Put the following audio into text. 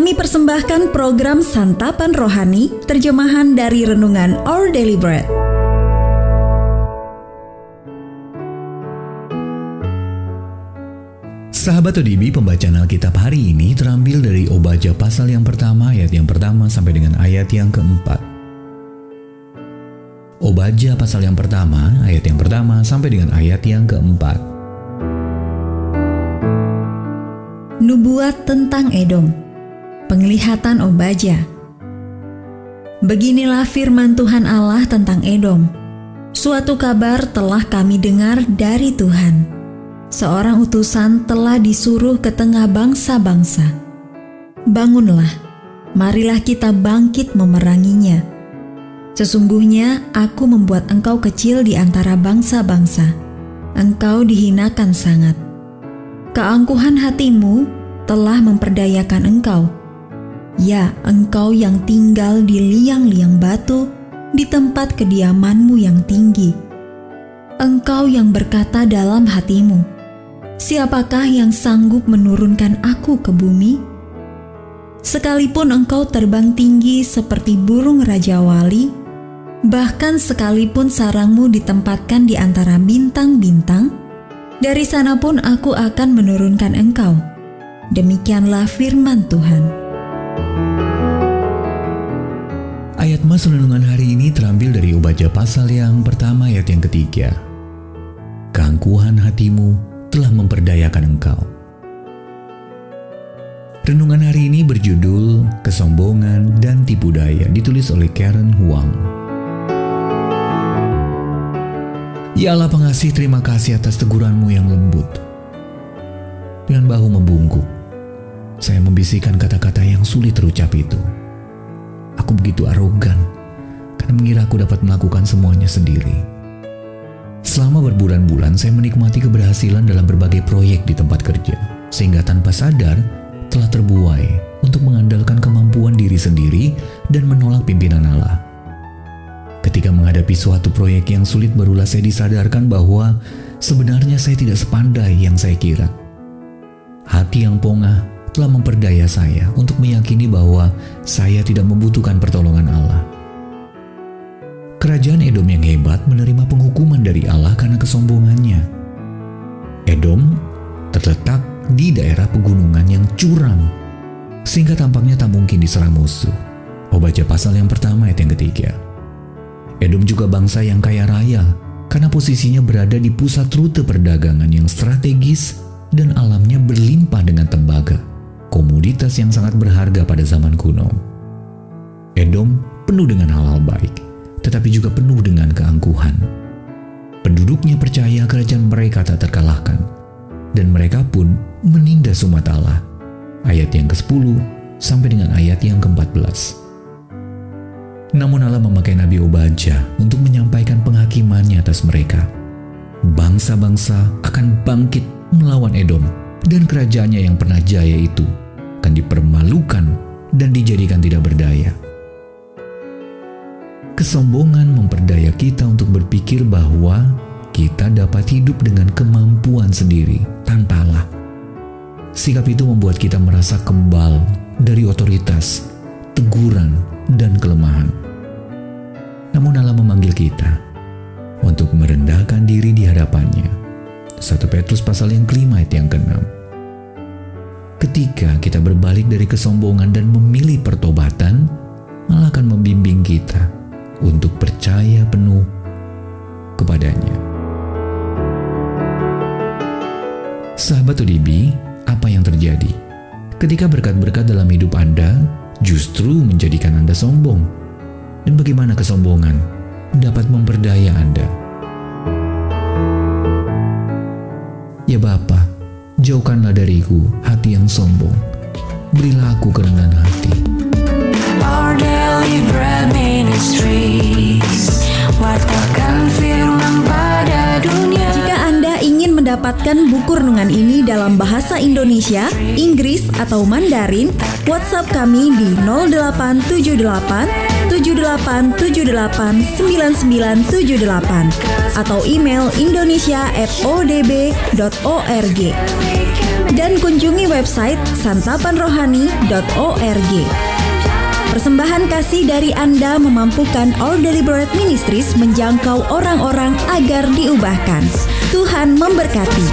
Kami persembahkan program Santapan Rohani, terjemahan dari Renungan Our Daily Bread. Sahabat ODB, pembacaan Alkitab hari ini terambil dari Obaja pasal yang pertama, ayat yang pertama sampai dengan ayat yang keempat. Obaja pasal yang pertama, ayat yang pertama sampai dengan ayat yang keempat. Nubuat tentang Edom Penglihatan Obaja Beginilah firman Tuhan Allah tentang Edom. Suatu kabar telah kami dengar dari Tuhan. Seorang utusan telah disuruh ke tengah bangsa-bangsa. Bangunlah, marilah kita bangkit memeranginya. Sesungguhnya aku membuat engkau kecil di antara bangsa-bangsa. Engkau dihinakan sangat. Keangkuhan hatimu telah memperdayakan engkau Ya, engkau yang tinggal di liang-liang batu, di tempat kediamanmu yang tinggi. Engkau yang berkata dalam hatimu, Siapakah yang sanggup menurunkan aku ke bumi? Sekalipun engkau terbang tinggi seperti burung raja wali, bahkan sekalipun sarangmu ditempatkan di antara bintang-bintang, dari sana pun aku akan menurunkan engkau. Demikianlah firman Tuhan. Ayat Mas Renungan hari ini terambil dari Obaja pasal yang pertama ayat yang ketiga. Keangkuhan hatimu telah memperdayakan engkau. Renungan hari ini berjudul Kesombongan dan Tipu Daya ditulis oleh Karen Huang. Ya Allah pengasih terima kasih atas teguranmu yang lembut. Dengan bahu membungkuk, saya membisikkan kata-kata yang sulit terucap itu Aku begitu arogan karena mengira aku dapat melakukan semuanya sendiri. Selama berbulan-bulan saya menikmati keberhasilan dalam berbagai proyek di tempat kerja, sehingga tanpa sadar telah terbuai untuk mengandalkan kemampuan diri sendiri dan menolak pimpinan Allah. Ketika menghadapi suatu proyek yang sulit barulah saya disadarkan bahwa sebenarnya saya tidak sepandai yang saya kira. Hati yang pongah telah memperdaya saya untuk meyakini bahwa saya tidak membutuhkan pertolongan Allah. Kerajaan Edom yang hebat menerima penghukuman dari Allah karena kesombongannya. Edom terletak di daerah pegunungan yang curam, sehingga tampaknya tak mungkin diserang musuh. Oh baca pasal yang pertama ayat yang ketiga. Edom juga bangsa yang kaya raya karena posisinya berada di pusat rute perdagangan yang strategis dan alamnya berlimpah dengan tembaga komoditas yang sangat berharga pada zaman kuno. Edom penuh dengan hal-hal baik, tetapi juga penuh dengan keangkuhan. Penduduknya percaya kerajaan mereka tak terkalahkan, dan mereka pun menindas umat Allah. Ayat yang ke-10 sampai dengan ayat yang ke-14. Namun Allah memakai Nabi Obaja untuk menyampaikan penghakimannya atas mereka. Bangsa-bangsa akan bangkit melawan Edom dan kerajaannya yang pernah jaya itu akan dipermalukan dan dijadikan tidak berdaya. Kesombongan memperdaya kita untuk berpikir bahwa kita dapat hidup dengan kemampuan sendiri tanpa Allah. Sikap itu membuat kita merasa kebal dari otoritas, teguran, dan kelemahan. Namun Allah memanggil kita untuk merendahkan diri di hadapannya. 1 Petrus pasal yang kelima ayat yang keenam. Ketika kita berbalik dari kesombongan dan memilih pertobatan, Allah akan membimbing kita untuk percaya penuh kepadanya. Sahabat ODB, apa yang terjadi? Ketika berkat-berkat dalam hidup Anda justru menjadikan Anda sombong. Dan bagaimana kesombongan dapat memperdaya Anda? Ya Bapak, Jauhkanlah dariku hati yang sombong. Berilah aku kerendahan hati. Our daily bread ministries, firman pada dunia. Jika Anda ingin mendapatkan buku renungan ini dalam bahasa Indonesia, Inggris, atau Mandarin, WhatsApp kami di 0878 78789978 atau email indonesia@odb.org. dan kunjungi website santapanrohani.org. Persembahan kasih dari Anda memampukan All Deliberate Ministries menjangkau orang-orang agar diubahkan. Tuhan memberkati.